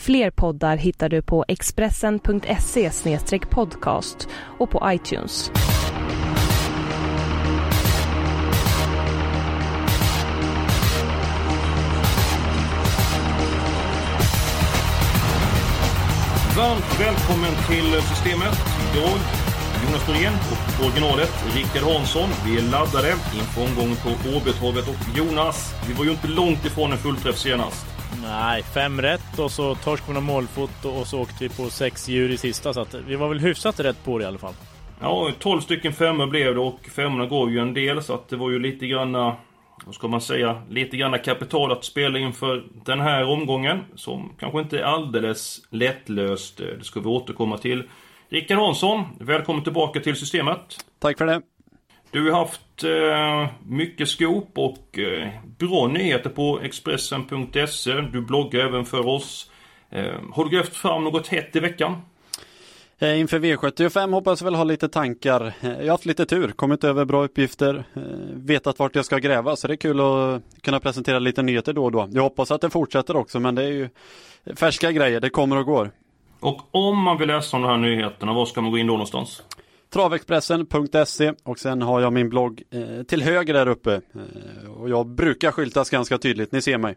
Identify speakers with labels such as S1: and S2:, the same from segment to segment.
S1: Fler poddar hittar du på expressen.se podcast och på iTunes.
S2: Varmt välkommen till Systemet. Jag, Jonas Norén och originalet Rickard Hansson. Vi är laddade inför omgången på Åbytorvet och Jonas, vi var ju inte långt ifrån en fullträff senast.
S3: Nej, fem rätt och så torsk med någon målfot och så åkte vi på sex djur i sista så att vi var väl hyfsat rätt på det i alla fall.
S2: Ja, 12 stycken femmor blev det och femmorna går ju en del så att det var ju lite granna vad ska man säga, lite granna kapital att spela inför den här omgången som kanske inte är alldeles lättlöst. Det ska vi återkomma till. Rickard Hansson, välkommen tillbaka till systemet.
S4: Tack för det.
S2: Du har haft eh, mycket skop och eh, bra nyheter på Expressen.se. Du bloggar även för oss. Eh, har du grävt fram något hett i veckan?
S4: Eh, inför V75 hoppas jag väl ha lite tankar. Eh, jag har haft lite tur, kommit över bra uppgifter, eh, vetat vart jag ska gräva så det är kul att kunna presentera lite nyheter då och då. Jag hoppas att det fortsätter också men det är ju färska grejer, det kommer och går.
S2: Och om man vill läsa om de här nyheterna, var ska man gå in då någonstans?
S4: Travexpressen.se och sen har jag min blogg eh, till höger där uppe. Eh, och jag brukar skyltas ganska tydligt, ni ser mig.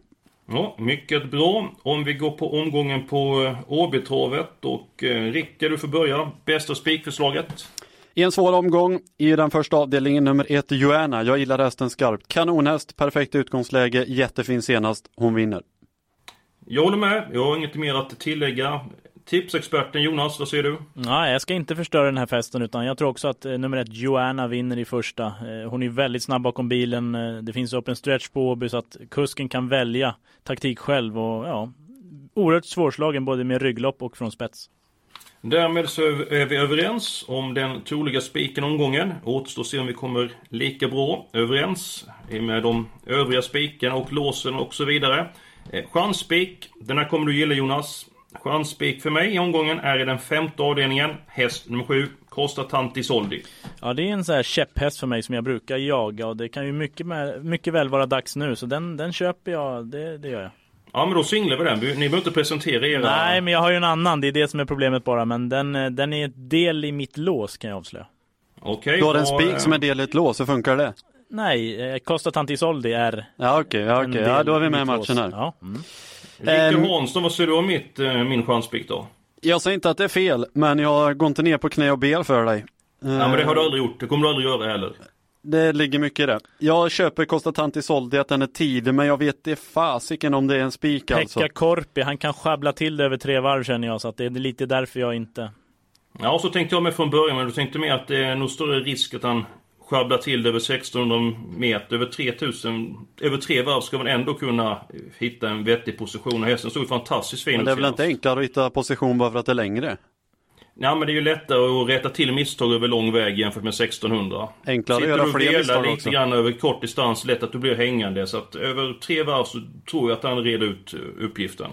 S2: Ja, mycket bra. Om vi går på omgången på Åbytravet och eh, Rickard, du får börja. Bästa spikförslaget?
S4: I en svår omgång i den första avdelningen nummer ett Joanna. Jag gillar hästen skarpt. Kanonhäst, perfekt utgångsläge, jättefin senast. Hon vinner.
S2: Jag håller med. Jag har inget mer att tillägga. Tipsexperten Jonas, vad säger du?
S3: Nej, jag ska inte förstöra den här festen utan jag tror också att eh, nummer ett Joanna vinner i första. Eh, hon är väldigt snabb bakom bilen. Eh, det finns upp en stretch på Åby så att kusken kan välja taktik själv och ja, oerhört svårslagen både med rygglopp och från spets.
S2: Därmed så är vi överens om den troliga spiken omgången. Återstår att se om vi kommer lika bra överens med de övriga spikarna och låsen och så vidare. Chansspik, den här kommer du gilla Jonas. Chansspik för mig i omgången är i den femte avdelningen. Häst nummer sju, Costa Tanti Soldi.
S3: Ja, det är en sån här käpphäst för mig som jag brukar jaga och det kan ju mycket, med, mycket väl vara dags nu. Så den, den köper jag, det, det gör jag.
S2: Ja men då singlar vi den. Ni behöver inte presentera era...
S3: Nej men jag har ju en annan, det är det som är problemet bara. Men den, den är ett del i mitt lås kan jag avslöja.
S2: Okej. Okay,
S4: du har en spik som är del i ett lås, hur funkar det?
S3: Nej, eh, Costa Tanti Soldi är
S4: Ja okej, okay, ja, okay. ja då är vi med i matchen här. Ja. Mm.
S2: Rickard um, Hansson, vad säger du om mitt, uh, min chanspick då?
S4: Jag säger inte att det är fel, men jag går inte ner på knä och ber för dig.
S2: Ja men det har du aldrig gjort, det kommer du aldrig göra heller.
S4: Det ligger mycket i det. Jag köper Costa Tanti Soldi att den är tidig, men jag vet det fasiken om det är en spik alltså.
S3: Pekka Korpi, han kan sjabbla till det över tre varv känner jag, så att det är lite därför jag inte...
S2: Ja, så tänkte jag med från början, men du tänkte mer att det är nog större risk att han sjabbla till det över 1600 meter, över 3000, över tre varv ska man ändå kunna hitta en vettig position. Och hästen stod fantastiskt fin
S4: Men det är väl inte enklare att hitta position bara för att det är längre?
S2: Ja men det är ju lättare att rätta till misstag över lång väg jämfört med 1600.
S4: Enklare att göra fler misstag
S2: lite
S4: också.
S2: grann över kort distans, lätt att du blir hängande. Så att över tre varv så tror jag att han reder ut uppgiften.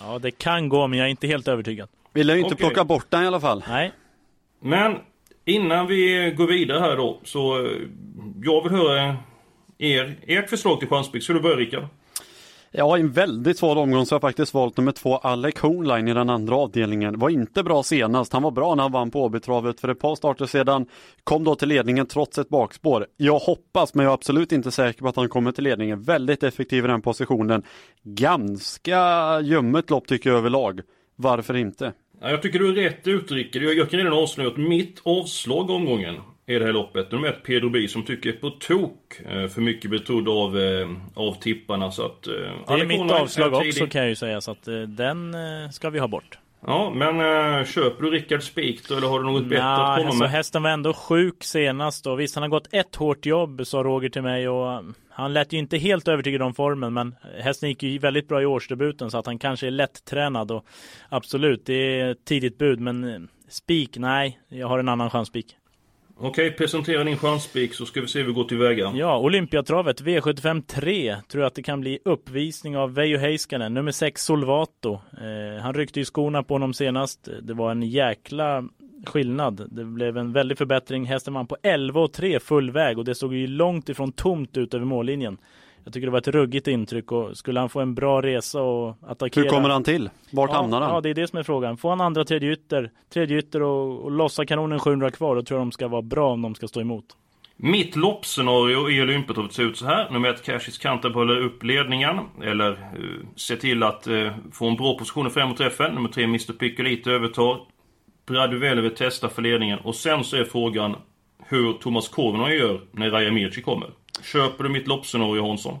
S3: Ja det kan gå men jag är inte helt övertygad.
S4: Vill jag inte okay. plocka bort den i alla fall.
S3: Nej.
S2: Men Innan vi går vidare här då, så eh, jag vill höra er, ert förslag till chanspick. Ska du börja Rickard?
S4: Ja, i en väldigt svår omgång så har jag faktiskt valt nummer två, Alec Hornline i den andra avdelningen. Var inte bra senast. Han var bra när han vann på Åbytravet för ett par starter sedan. Kom då till ledningen trots ett bakspår. Jag hoppas, men jag är absolut inte säker på att han kommer till ledningen. Väldigt effektiv i den positionen. Ganska ljummet lopp tycker jag överlag. Varför inte?
S2: Ja, jag tycker du är rätt ute Rickard. Jag, kan redan avslöja att mitt avslag omgången i det här loppet. Nummer ett Pedro B som tycker på tok eh, för mycket betrodd av, eh, av tipparna. Så att, eh,
S3: det är mitt avslag också kan jag ju säga. Så att den ska vi ha bort.
S2: Ja, men äh, köper du Rickard Spik då, eller har du något bättre att komma
S3: alltså,
S2: med?
S3: Hästen var ändå sjuk senast och visst han har gått ett hårt jobb sa Roger till mig och um, han lät ju inte helt övertygad om formen men hästen gick ju väldigt bra i årsdebuten så att han kanske är lättränad och absolut det är ett tidigt bud men eh, spik, nej jag har en annan chansspik.
S2: Okej, presentera din chansspik så ska vi se hur vi går tillväga.
S3: Ja, Olympiatravet V75 3 tror jag att det kan bli uppvisning av Veijo Heiskanen, nummer 6 Solvato. Eh, han ryckte ju skorna på honom senast. Det var en jäkla skillnad. Det blev en väldig förbättring. Hästen vann på 11 och 3 full väg och det såg ju långt ifrån tomt ut över mållinjen. Jag tycker det var ett ruggigt intryck och skulle han få en bra resa och attackera.
S4: Hur kommer han till? Vart
S3: ja,
S4: hamnar han?
S3: Ja, det är det som är frågan. Får han andra tredje ytter, tredje ytter och, och lossa kanonen 700 kvar, då tror jag de ska vara bra om de ska stå emot.
S2: Mitt loppscenario i Olympiatravet ser ut så här. Nummer ett, Cashis Kanter håller upp ledningen. Eller uh, se till att uh, få en bra position framåt träffen. Nummer tre, Mr Piccolito övertar. Bradu Velever testar för ledningen. Och sen så är frågan hur Thomas Korvenoy gör när Raja Mirci kommer. Köper du mitt loppscenario Hansson?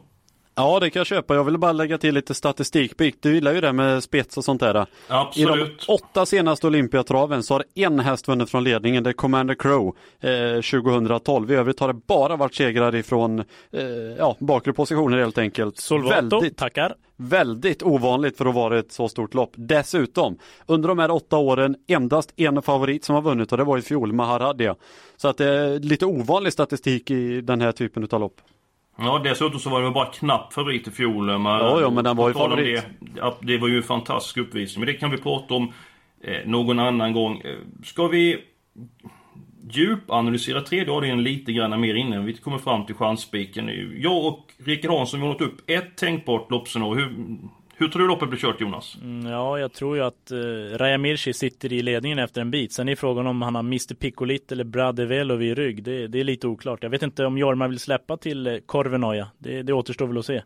S4: Ja, det kan jag köpa. Jag vill bara lägga till lite statistikbit. Du gillar ju det med spets och sånt där.
S2: Absolut.
S4: I de åtta senaste Olympiatraven så har en häst vunnit från ledningen. Det är Commander Crow eh, 2012. I övrigt har det bara varit segrar ifrån eh, ja, bakre positioner helt enkelt.
S3: Solvato,
S4: väldigt,
S3: tackar.
S4: Väldigt ovanligt för att vara ett så stort lopp. Dessutom, under de här åtta åren endast en favorit som har vunnit och det var i fjol, Maharadja. Så att det är lite ovanlig statistik i den här typen av lopp.
S2: Ja, dessutom så var det bara knapp favorit i fjol. Men,
S4: ja, ja, men den var ju favorit.
S2: Det, det var ju en fantastisk uppvisning. Men det kan vi prata om eh, någon annan gång. Eh, ska vi djupanalysera tredje avdelningen lite grann mer innan vi kommer fram till chansspiken. Jag och Rickard Hansson har nått upp ett tänkbart loppscenario. Hur, tror du loppet blir kört Jonas?
S3: Mm, ja, jag tror ju att uh, Raja Mirci sitter i ledningen efter en bit. Sen är frågan om han har Mr Piccolit eller Brade Velov i rygg. Det, det, är lite oklart. Jag vet inte om Jorma vill släppa till uh, Korvenoja. Det, det återstår väl att se.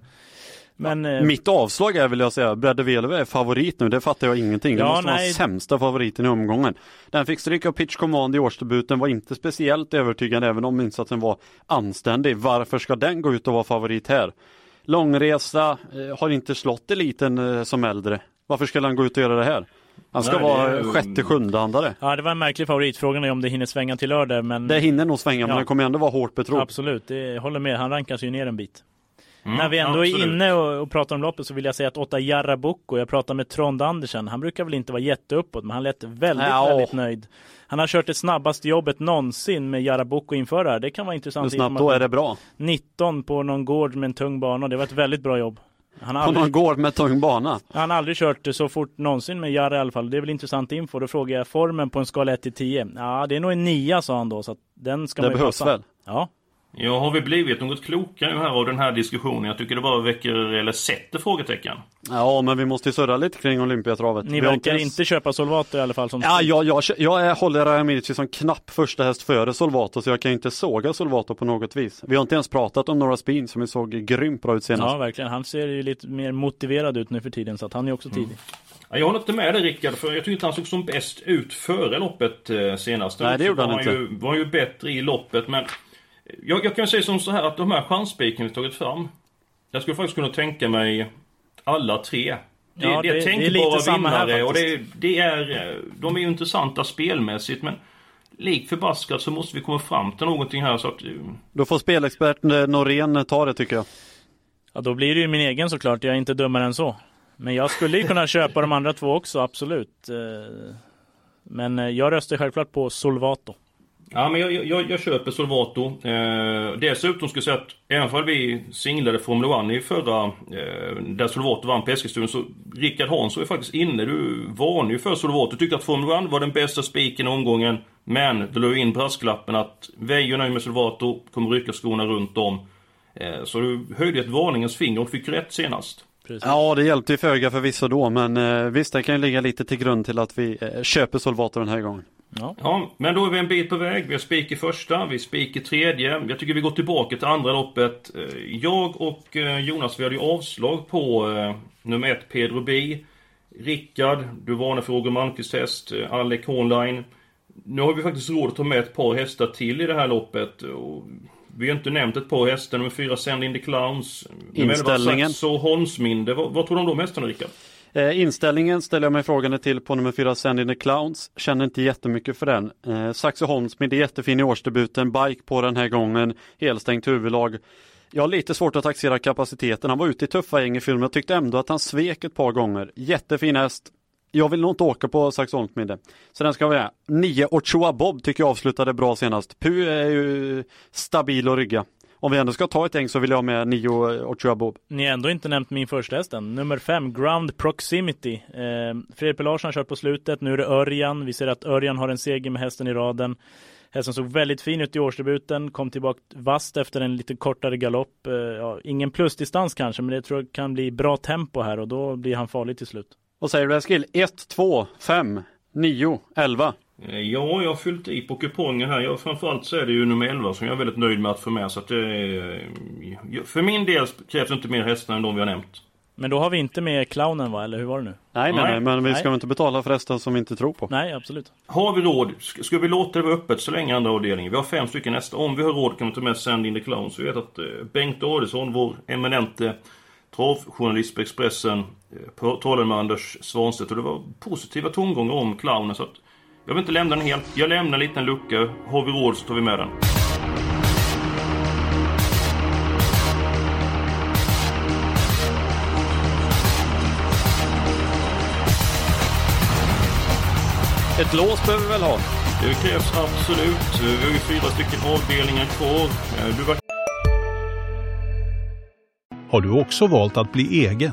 S4: Men, ja, mitt avslag är vill jag säga, Brade Velove är favorit nu, det fattar jag ingenting. Det ja, måste nej. vara sämsta favoriten i omgången. Den fick stryk av Pitch Command i årsdebuten, var inte speciellt övertygande även om insatsen var anständig. Varför ska den gå ut och vara favorit här? Långresa, eh, har inte slått eliten eh, som äldre. Varför skulle han gå ut och göra det här? Han ska Nej, vara är... sjätte, sjunde andare.
S3: Ja, det var en märklig favorit. Frågan är om det hinner svänga till lördag. Men...
S4: Det hinner nog svänga, ja. men det kommer ändå vara hårt betrodd.
S3: Absolut, det, håller med. Han rankas ju ner en bit. Mm, När vi ändå absolut. är inne och, och, pratar om loppet så vill jag säga att Otta Jarrabucco, jag pratade med Trond Andersen, han brukar väl inte vara jätteuppåt, men han lät väldigt, ja, väldigt nöjd. Han har kört det snabbaste jobbet någonsin med Jarrabucco inför det här. Det kan vara intressant.
S4: Hur snabbt då är det bra?
S3: 19 på någon gård med en tung bana. Det var ett väldigt bra jobb.
S4: Han har på aldrig... någon gård med tung bana?
S3: Han har aldrig kört så fort någonsin med Jarre i alla fall. Det är väl intressant info. Då frågar jag formen på en skala 1 till 10. Ja, det är nog en 9 sa han då. Så den ska
S4: det
S3: man
S4: behövs
S3: passa.
S4: väl?
S3: Ja.
S2: Ja, har vi blivit något klokare nu här av den här diskussionen? Jag tycker det bara väcker, eller sätter frågetecken.
S4: Ja, men vi måste ju surra lite kring Olympiatravet.
S3: Ni verkar inte, inte köpa Solvato i alla fall? Som
S4: ja, jag, jag, jag håller Rajamici som knapp första häst före Solvato, så jag kan inte såga Solvato på något vis. Vi har inte ens pratat om några spin som vi såg grymt bra ut senast.
S3: Ja, verkligen. Han ser ju lite mer motiverad ut nu för tiden, så att han är också tidig. Mm.
S2: Ja, jag håller inte med dig Rickard, för jag tycker inte han såg som bäst ut före loppet eh, senast.
S4: Nej, det gjorde han,
S2: han
S4: inte.
S2: Ju, var ju bättre i loppet, men jag, jag kan säga som så här att de här chansspiken vi tagit fram. Jag skulle faktiskt kunna tänka mig alla tre. Det, ja, det, det är tänkbara vinnare och det, det, är, de är ju intressanta spelmässigt men Likt förbaskat så måste vi komma fram till någonting här så att... Eh,
S4: då får spelexpert Norén ta det tycker jag.
S3: Ja då blir det ju min egen såklart, jag är inte dummare än så. Men jag skulle ju kunna köpa de andra två också, absolut. Eh, men eh, jag röstar självklart på Solvato.
S2: Ja, men jag, jag, jag köper Solvato. Eh, dessutom ska jag säga att även om vi singlade Formel 1 i förra, eh, där Solvato vann på Eskilstuna, så Rickard Hansson är faktiskt inne. Du varnade ju för Solvato. Tyckte att Formel 1 var den bästa spiken i omgången. Men du la in brasklappen att Veijo nöjd med Solvato, kommer rycka skorna runt om. Eh, så du höjde ett varningens finger och fick rätt senast.
S4: Precis. Ja, det hjälpte ju föga förvisso då, men eh, visst, det kan ju ligga lite till grund till att vi eh, köper Solvato den här gången.
S2: Ja. ja, men då är vi en bit på väg. Vi har spik i första, vi spik i tredje. Jag tycker vi går tillbaka till andra loppet. Eh, jag och eh, Jonas, vi hade ju avslag på eh, nummer ett, Pedro B. Rickard, du varnar för Roger Malmqvists häst, Alec Hornline. Nu har vi faktiskt råd att ta med ett par hästar till i det här loppet. Och vi har inte nämnt ett par hästar, nummer fyra Send in the Clowns.
S4: Inställningen.
S2: Så Holmsminde, vad, vad tror du om de hästarna Rickard?
S4: Eh, inställningen ställer jag mig frågande till på nummer 4, Send in the Clowns. Känner inte jättemycket för den. Eh, Saxo Holmsmid är jättefin i årsdebuten, bike på den här gången, helstängt huvudlag. Jag har lite svårt att taxera kapaciteten. Han var ute i tuffa gäng i filmen. Jag tyckte ändå att han svek ett par gånger. Jättefin häst. Jag vill nog inte åka på Saxo Holmsmid. Så den ska vara 9 Ochoa Bob tycker jag avslutade bra senast. Pu är ju stabil och rygga om vi ändå ska ta ett gäng så vill jag ha med Nio och Chuabob.
S3: Ni har ändå inte nämnt min första hästen. Nummer fem, Ground Proximity. Eh, Fredrik Larsson har kört på slutet. Nu är det Örjan. Vi ser att Örjan har en seger med hästen i raden. Hästen såg väldigt fin ut i årsdebuten, kom tillbaka vast efter en lite kortare galopp. Eh, ja, ingen plusdistans kanske, men det tror jag kan bli bra tempo här och då blir han farlig till slut.
S4: Vad säger du Eskil? 1, 2, 5, 9, 11?
S2: Eh, ja, jag har fyllt i på kupongen här. Jag, framförallt så är det ju nummer 11 som jag är väldigt nöjd med att få med. Så att, eh, för min del krävs det inte mer hästar än de vi har nämnt.
S3: Men då har vi inte med clownen va, eller hur var det nu?
S4: Nej, nej, nej men vi ska nej. inte betala för hästar som vi inte tror på.
S3: Nej, absolut.
S2: Har vi råd, ska vi låta det vara öppet så länge andra avdelningen? Vi har fem stycken hästar. Om vi har råd kan vi ta med Send in the Clowns. Vi vet att eh, Bengt Adelsson, vår eminente travjournalist på Expressen, eh, talade med Anders Svanstedt och det var positiva tongångar om clownen. Så att jag vill inte lämna den helt. Jag lämnar en liten lucka. Har vi råd så tar vi med den.
S4: Ett lås behöver vi väl ha?
S2: Det krävs absolut. Vi har ju fyra stycken avdelningar kvar. Du var...
S5: Har du också valt att bli egen?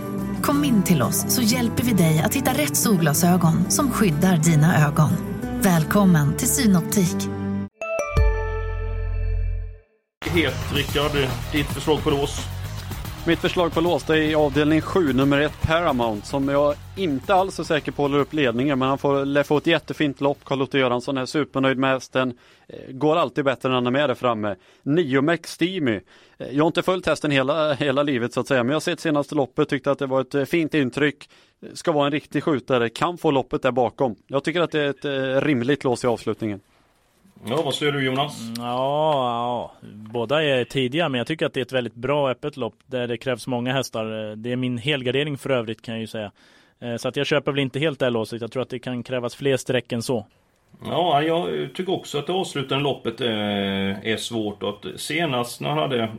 S6: Kom in till oss så hjälper vi dig att hitta rätt solglasögon som skyddar dina ögon. Välkommen till Synoptik.
S2: Het, Rickard. Ditt förslag på lås?
S4: Mitt förslag på lås är i avdelning 7, nummer 1 Paramount, som jag inte alls är säker på håller upp ledningen, men han får få ett jättefint lopp. Carl-Otto Göransson är supernöjd med hästen. Eh, går alltid bättre när han är med där framme. Nio McSteamy. Steamy, eh, jag har inte följt hästen hela, hela livet så att säga, men jag har sett senaste loppet, tyckte att det var ett eh, fint intryck. Ska vara en riktig skjutare, kan få loppet där bakom. Jag tycker att det är ett rimligt lås i avslutningen.
S2: Ja, vad säger du Jonas?
S3: Mm, ja, ja, båda är tidiga men jag tycker att det är ett väldigt bra öppet lopp där det krävs många hästar. Det är min helgardering för övrigt kan jag ju säga. Eh, så att jag köper väl inte helt det här låset. Jag tror att det kan krävas fler streck än så.
S2: Ja, jag tycker också att det avslutande loppet är, är svårt. Att senast när han hade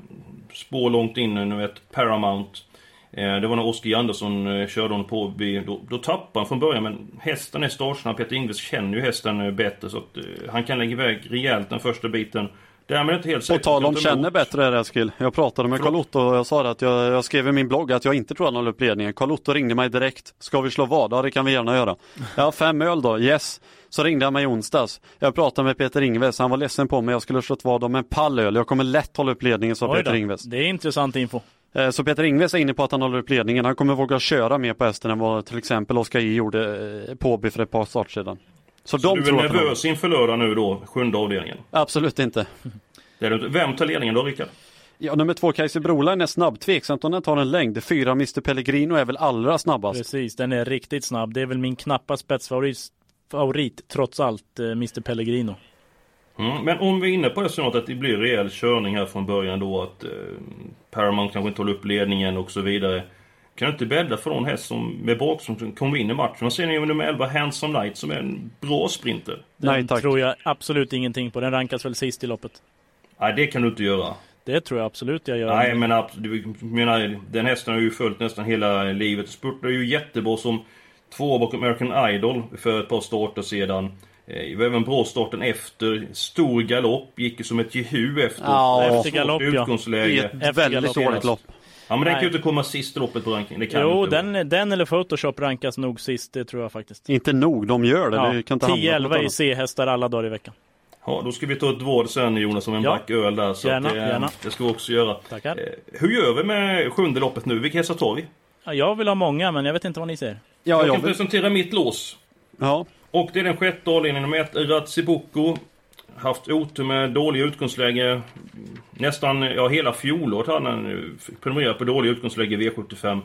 S2: spår långt in, nu vet Paramount Eh, det var när Oskar Andersson eh, körde honom på då, då tappade han från början men hästen är startsnabb. Peter Ingves känner ju hästen eh, bättre så att han kan lägga iväg rejält den första biten. Därmed inte helt
S4: säkert. På tal om känner bättre är Eskil. Jag pratade med Carl-Otto och jag sa att jag, jag, skrev i min blogg att jag inte tror han håller upp ledningen. Carl-Otto ringde mig direkt. Ska vi slå vad? Ja det kan vi gärna göra. Ja fem öl då, yes. Så ringde han mig i onsdags. Jag pratade med Peter Ingves, han var ledsen på mig. Jag skulle slått vad om en pall öl. Jag kommer lätt hålla upp ledningen, sa Peter Ingves.
S3: Det är intressant info.
S4: Eh, så Peter Ingves är inne på att han håller upp ledningen. Han kommer våga köra mer på hästen än vad till exempel Oskar J gjorde eh, på Åby för ett par start sedan.
S2: Så, så de du är nervös inför lördag nu då, sjunde avdelningen?
S4: Absolut inte.
S2: Det är Vem tar ledningen då, Rickard?
S4: Ja, nummer två, Kaiser Broline är snabb. Tveksamt om den tar en längd. Fyra, Mr Pellegrino är väl allra snabbast.
S3: Precis, den är riktigt snabb. Det är väl min knappa spetsfavorit, favorit, trots allt, eh, Mr Pellegrino.
S2: Mm, men om vi är inne på det snart att det blir rejäl körning här från början då att eh, Paramount kanske inte håller upp ledningen och så vidare. Kan du inte bädda för någon häst som med bak som kommer in i matchen? Säger ni om nummer 11 Handsome Knight som är en bra sprinter?
S3: Den Nej, tack. tror jag absolut ingenting på. Den rankas väl sist i loppet.
S2: Nej, det kan du inte göra.
S3: Det tror jag absolut jag gör.
S2: Nej, men du menar, den hästen har ju följt nästan hela livet. Spurtar ju jättebra som två bakom American Idol för ett par starter sedan. Det eh, var även bra starten efter. Stor galopp. Gick som ett jehu efter.
S3: Ja, efter galopp
S4: utgångsläge. I ett väldigt dåligt lopp.
S2: Ja men den kan ju inte komma sist i loppet på rankingen. Det kan
S3: jo, den, den eller Photoshop rankas nog sist. Det tror jag faktiskt.
S4: Inte nog, de gör det. Ja, det kan
S3: 10-11 i C-hästar alla dagar i veckan.
S2: Ja, då ska vi ta ett vård sen Jonas om en ja. back öl där. Så
S3: gärna,
S2: att,
S3: eh, gärna.
S2: Det ska vi också göra.
S3: Tackar. Eh,
S2: hur gör vi med sjunde loppet nu? Vilka hästar tar vi?
S3: Ja, jag vill ha många, men jag vet inte vad ni säger.
S2: Ja, jag, jag kan vill... presentera mitt lås.
S4: Ja.
S2: Och det är den sjätte avdelningen nummer ett, Ratsiboko. Haft otur med dåliga utgångsläge. Nästan, ja hela fjolåret hade han eh, prenumererat på dåliga utgångsläge i V75.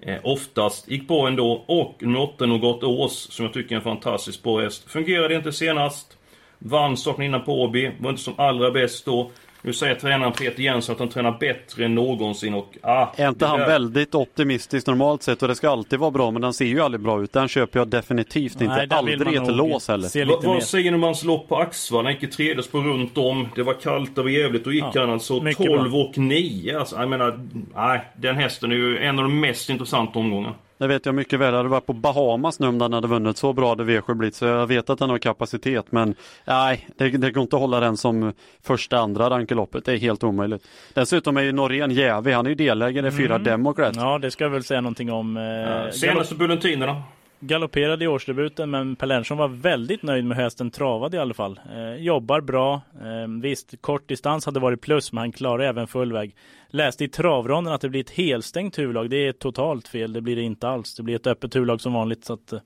S2: Eh, oftast gick bra ändå. Och nummer 8, Något Ås, som jag tycker är en fantastiskt bra häst. Fungerade inte senast. Vann starten innan på Åby. Var inte som allra bäst då. Nu säger tränaren Peter Jensen att han tränar bättre än någonsin och ah,
S4: Är inte han väldigt optimistisk normalt sett och det ska alltid vara bra men den ser ju aldrig bra ut. Den köper jag definitivt inte.
S3: Nej,
S4: aldrig ett lås heller.
S2: Va, vad säger ni om hans lopp på Axvall? Han gick tredje spår runt om. Det var kallt, var jävligt. Då gick
S3: Ja,
S2: han alltså
S3: mycket
S2: 12 och 9. Alltså, jag menar, nej, den hästen är ju en av de mest intressanta omgångarna.
S4: Det vet jag mycket väl. Jag hade varit på Bahamas nu om den hade vunnit. Så bra hade V7 blivit. Så jag vet att den har kapacitet. Men nej, det, det går inte att hålla den som första, andra rankeloppet. Det är helt omöjligt. Dessutom är ju Norén jävig. Han är ju delägare i fyra Democrat.
S3: Ja, det ska jag väl säga någonting om. Eh,
S2: Ja, Senaste bullentinerna
S3: galopperade i årsdebuten men Per Lernström var väldigt nöjd med hur hästen travade i alla fall. Eh, jobbar bra. Eh, visst, kort distans hade varit plus men han klarar även full väg. Läste i travronden att det blir ett helstängt huvudlag. Det är totalt fel. Det blir det inte alls. Det blir ett öppet huvudlag som vanligt. Så att, eh,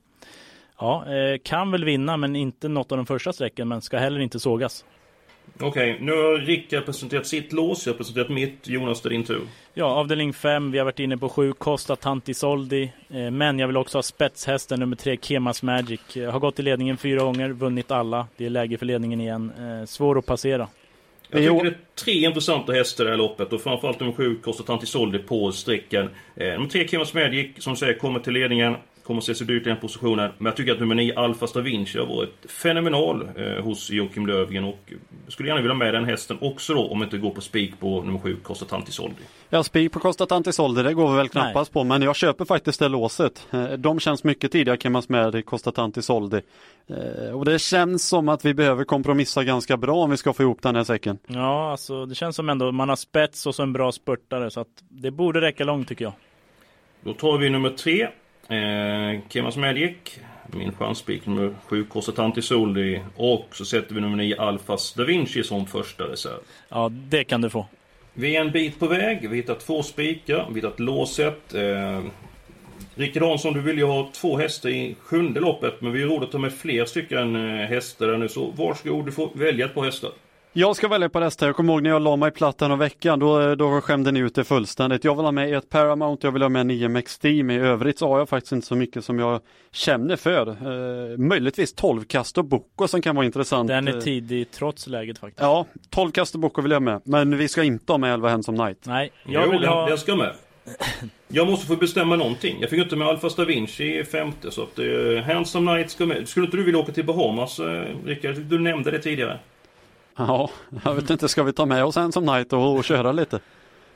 S3: ja, eh, kan väl vinna men inte något av de första strecken men ska heller inte sågas.
S2: Okej, nu har Rickard presenterat sitt lås. Jag har presenterat mitt. Jonas, det är din tur.
S3: Ja, avdelning 5. Vi har varit inne på 7 Costa Tantisoldi. Eh, men jag vill också ha spetshästen nummer 3 Kemas Magic. Eh, har gått i ledningen fyra gånger, vunnit alla. Det är läge för ledningen igen. Eh, svår att passera.
S2: Jag tycker det är tre intressanta hästar i det här loppet och framförallt nummer 7, Costa Soldi på sträckan. Eh, nummer 3, Kemas Magic, som säger kommer till ledningen. Kommer att se så dyrt i den positionen. Men jag tycker att nummer 9, Alfa Stravinci, har varit fenomenal eh, hos Joakim Lövgren. Och jag skulle gärna vilja ha med den hästen också då, om inte går på spik på nummer 7, Costa Soldi.
S4: Ja, spik på Costa Tantisoldi, det går vi väl knappast på. Men jag köper faktiskt det låset. Eh, De känns mycket tidigare Kemas med i Costa Tantisoldi. Eh, Och det känns som att vi behöver kompromissa ganska bra om vi ska få ihop den här säcken.
S3: Ja, alltså det känns som ändå man har spets och så en bra spurtare. Så att det borde räcka långt tycker jag.
S2: Då tar vi nummer 3, eh, Kemas Magic. Min chanspik nummer 7, Costa Soldi. Och så sätter vi nummer 9, Alfa Stravinci som första reserv.
S3: Ja, det kan du få.
S2: Vi är en bit på väg. Vi hittar två spikar. Vi hittar låset. Eh, Rickard Hansson, du vill ju ha två hästar i sjunde loppet. Men vi har råd att ta med fler stycken eh, hästar där nu. Så varsågod, du får välja ett par hästar.
S4: Jag ska välja på nästa. Jag kommer ihåg när jag la mig platt den veckan. Då, då skämde ni ut det fullständigt. Jag vill ha med ett Paramount, jag vill ha med 9 Maxteam. I övrigt så har jag faktiskt inte så mycket som jag känner för. Eh, möjligtvis 12 kast och Boko som kan vara intressant.
S3: Den är
S4: Eh,
S3: tidig trots läget faktiskt.
S4: Ja, 12 kast och Boko vill jag med. Men vi ska inte ha med 11 Hands of Night.
S3: Nej, jag
S2: jo,
S3: vill
S2: den,
S3: ha...
S2: den ska med. Jag måste få bestämma någonting. Jag fick inte med Alfa Stravinci i femte. Så att eh, Handsome Knight ska med. Skulle inte du vilja åka till Bahamas, eh, Rickard? Du nämnde det tidigare.
S4: Ja, jag vet inte, ska vi ta med oss Hands of Night och, och köra lite?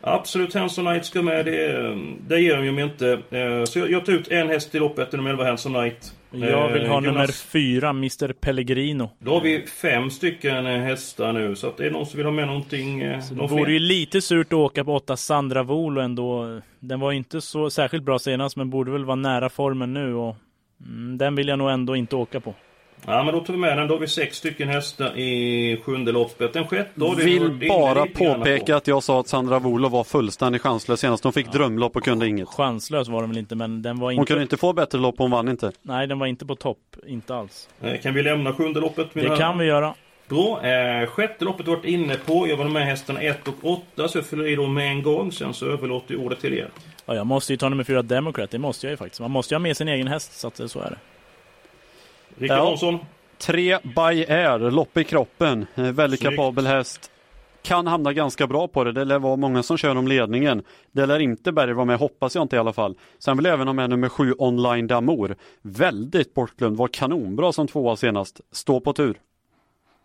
S2: Absolut, Handsome Knight ska med. Det, det ger de ju mig inte. Eh, Så jag, jag tar ut en häst i loppet, nummer 11 Handsome Knight.
S3: Jag vill ha
S2: Eh,
S3: nummer
S2: Jonas,
S3: fyra, Mr Pellegrino.
S2: Då har vi fem stycken eh, hästar nu. Så att det är någon som vill ha med någonting. eh,
S3: Det vore ju lite surt att åka på åtta Sandra Volo ändå. Den var ju inte så särskilt bra senast men borde väl vara nära formen nu och mm, den vill jag nog ändå inte åka på.
S2: Ja, men då tar vi med den. Då har vi sex stycken hästar i sjunde loppet. Den sjätte har
S4: Vill bara påpeka
S2: på.
S4: att jag sa att Sandra Wolo var fullständigt chanslös senast. Hon fick drömlopp och kunde inget.
S3: Chanslös var den väl inte men den var
S4: Hon
S3: inte...
S4: kunde inte få bättre lopp, hon vann inte.
S3: Nej den var inte på topp, inte alls.
S2: Eh, Kan vi lämna sjunde loppet? mina
S3: Det kan vi göra.
S2: Bra. Eh, sjätte loppet har varit inne på. Jag var med hästarna 1 och 8 så jag fyller i dem med en gång. Sen så överlåter jag ordet till er.
S3: Ja, jag måste ju ta nummer fyra Democrat, det måste jag ju faktiskt. Man måste ju ha med sin egen häst så att så är det.
S2: Rickard
S4: Ja.
S2: Hansson.
S4: Tre by air, lopp i kroppen. Eh, Väldigt
S2: Snyggt.
S4: kapabel häst. Kan hamna ganska bra på det. Det lär vara många som kör om ledningen. Det lär inte Berg vara med, hoppas jag inte i alla fall. Sen vill jag även ha med nummer sju Online Damour. Väldigt bortglömd, var kanonbra som tvåa senast. Stå på tur.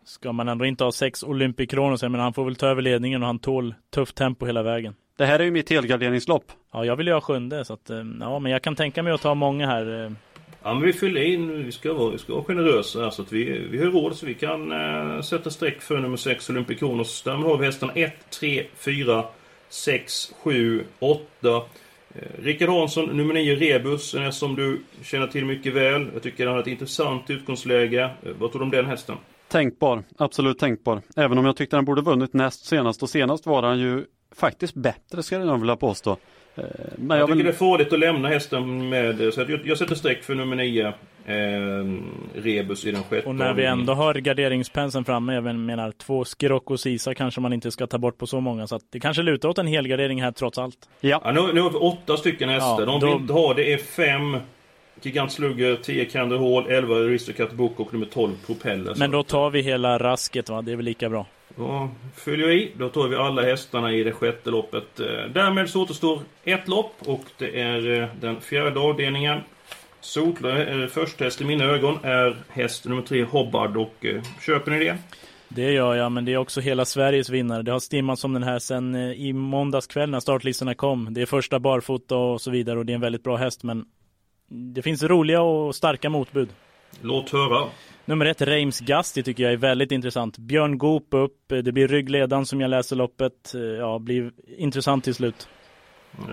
S3: Ska man ändå inte ha sex Olympic Kronos, menar han får väl ta över ledningen och han tål tufft tempo hela vägen.
S4: Det här är ju mitt helgarderingslopp.
S3: Ja, jag vill ju ha sjunde så att, eh, ja men jag kan tänka mig att ta många här.
S2: Ja, men vi fyller in. Vi ska vara, vi ska vara generösa här, så att vi, vi har råd så vi kan eh, sätta streck för nummer 6 Olympikronos. Därmed har vi hästarna 1, 3, 4, 6, 7, 8. Rickard Hansson, nummer 9 Rebus. En häst som du känner till mycket väl. Jag tycker han har ett intressant utgångsläge. Eh, vad tror du om den hästen?
S4: Tänkbar, absolut tänkbar. Även om jag tyckte han borde vunnit näst senast och senast var han ju faktiskt bättre ska jag nog vilja påstå. Eh, Men
S2: Jag,
S4: jag
S2: tycker
S4: vill...
S2: det är farligt att lämna hästen med... Så jag, jag sätter streck för nummer 9. eh, rebus i den sjätte
S3: Och när vi ändå har garderingspenseln framme, jag menar två Scirocco Sisa kanske man inte ska ta bort på så många. Så att det kanske lutar åt en helgardering här trots allt.
S4: Ja,
S2: Ja, nu, nu har vi åtta stycken hästar.
S3: Ja,
S2: De
S3: då-
S2: vi inte har det är fem Gigant Slugger, 10 Kander Hall, 11 Aristocrat Book och nummer 12 Propeller.
S3: Men då tar vi hela rasket va, det är väl lika bra.
S2: Då följer vi i. Då tar vi alla hästarna i det sjätte loppet. Eh, Därmed så återstår ett lopp och det är eh, den fjärde avdelningen. Solklar eh, första häst i mina ögon är häst nummer tre Hobbard och köper ni det?
S3: Det gör jag, men det är också hela Sveriges vinnare. Det har stimmats om den här sen i måndags kväll när startlistorna kom. Det är första barfota och så vidare och det är en väldigt bra häst, men det finns roliga och starka motbud.
S2: Låt höra.
S3: Nummer ett, Reims Gasti tycker jag är väldigt intressant. Björn Goop upp, det blir ryggledan som jag läser loppet. Eh, Ja, blir intressant till slut.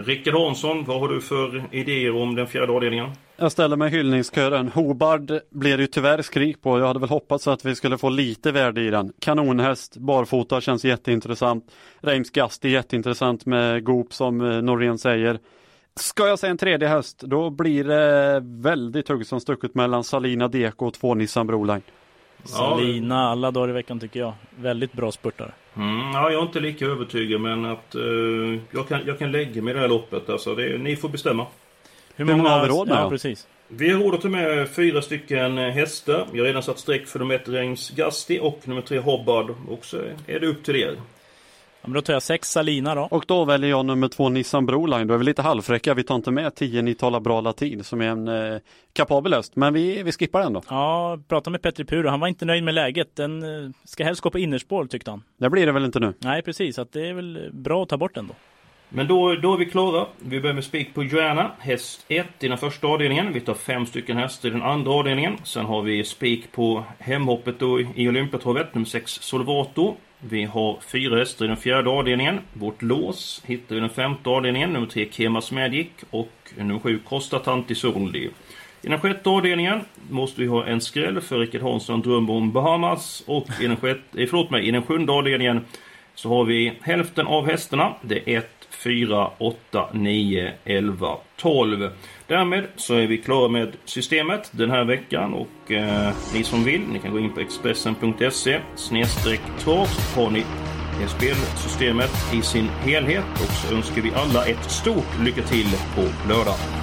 S2: Rickard Hansson, vad har du för idéer om den fjärde avdelningen?
S4: jag ställer mig i hyllningskören. Hobard blir det ju tyvärr skrik på. Jag hade väl hoppats att vi skulle få lite värde i den. Kanonhäst, barfota känns jätteintressant. Reims Gasti jätteintressant med Goop som eh, Norén säger. Ska jag säga en tredje häst, då blir det väldigt hugg som stucket mellan Salina Deko och två Nissan Broline.
S3: Salina alla dagar i veckan tycker jag. Väldigt bra spurtare.
S2: Mm, ja, jag är inte lika övertygad men att eh, jag, kan, jag kan lägga mig i det här loppet. Alltså, det, ni får bestämma.
S4: Hur många har vi råd med
S3: Ja, precis.
S2: Vi har råd att ta med fyra stycken eh, hästar. Jag har redan satt streck för nummer ett Reims Gasti och nummer tre Hobbard. Och så är det upp till er.
S3: Ja, men då tar jag sex Salina då.
S4: Och då väljer jag nummer två Nissan Broline. Då är vi lite halvfräcka. Vi tar inte med 10 Ni talar bra latin som är en eh, kapabel häst. Men vi, vi skippar den då.
S3: Ja, prata med Petri Puro. Han var inte nöjd med läget. Den eh, ska helst gå på innerspår tyckte han.
S4: Det blir det väl inte nu.
S3: Nej, precis. Att det är väl bra att ta bort den då.
S2: Men då, då är vi klara. Vi börjar med spik på Joanna. Häst 1 i den första avdelningen. Vi tar fem stycken hästar i den andra avdelningen. Sen har vi spik på hemhoppet då i Olympiatravet, nummer 6 Solvato. Vi har fyra hästar i den fjärde avdelningen. Vårt lås hittar vi i den femte avdelningen, nummer 3 Kemas Magic och nummer 7 Costa Tanti Soldi. I den sjätte avdelningen måste vi ha en skräll för Rickard Hansson drömmer om Bahamas och i den, sjätte, eh, förlåt mig, i den sjunde avdelningen så har vi hälften av hästarna. Det är 1, 4, 8, 9, 11, 12. Därmed så är vi klara med systemet den här veckan och eh, ni som vill, ni kan gå in på Expressen.se snedstreck har ni spelsystemet i sin helhet och så önskar vi alla ett stort lycka till på lördag.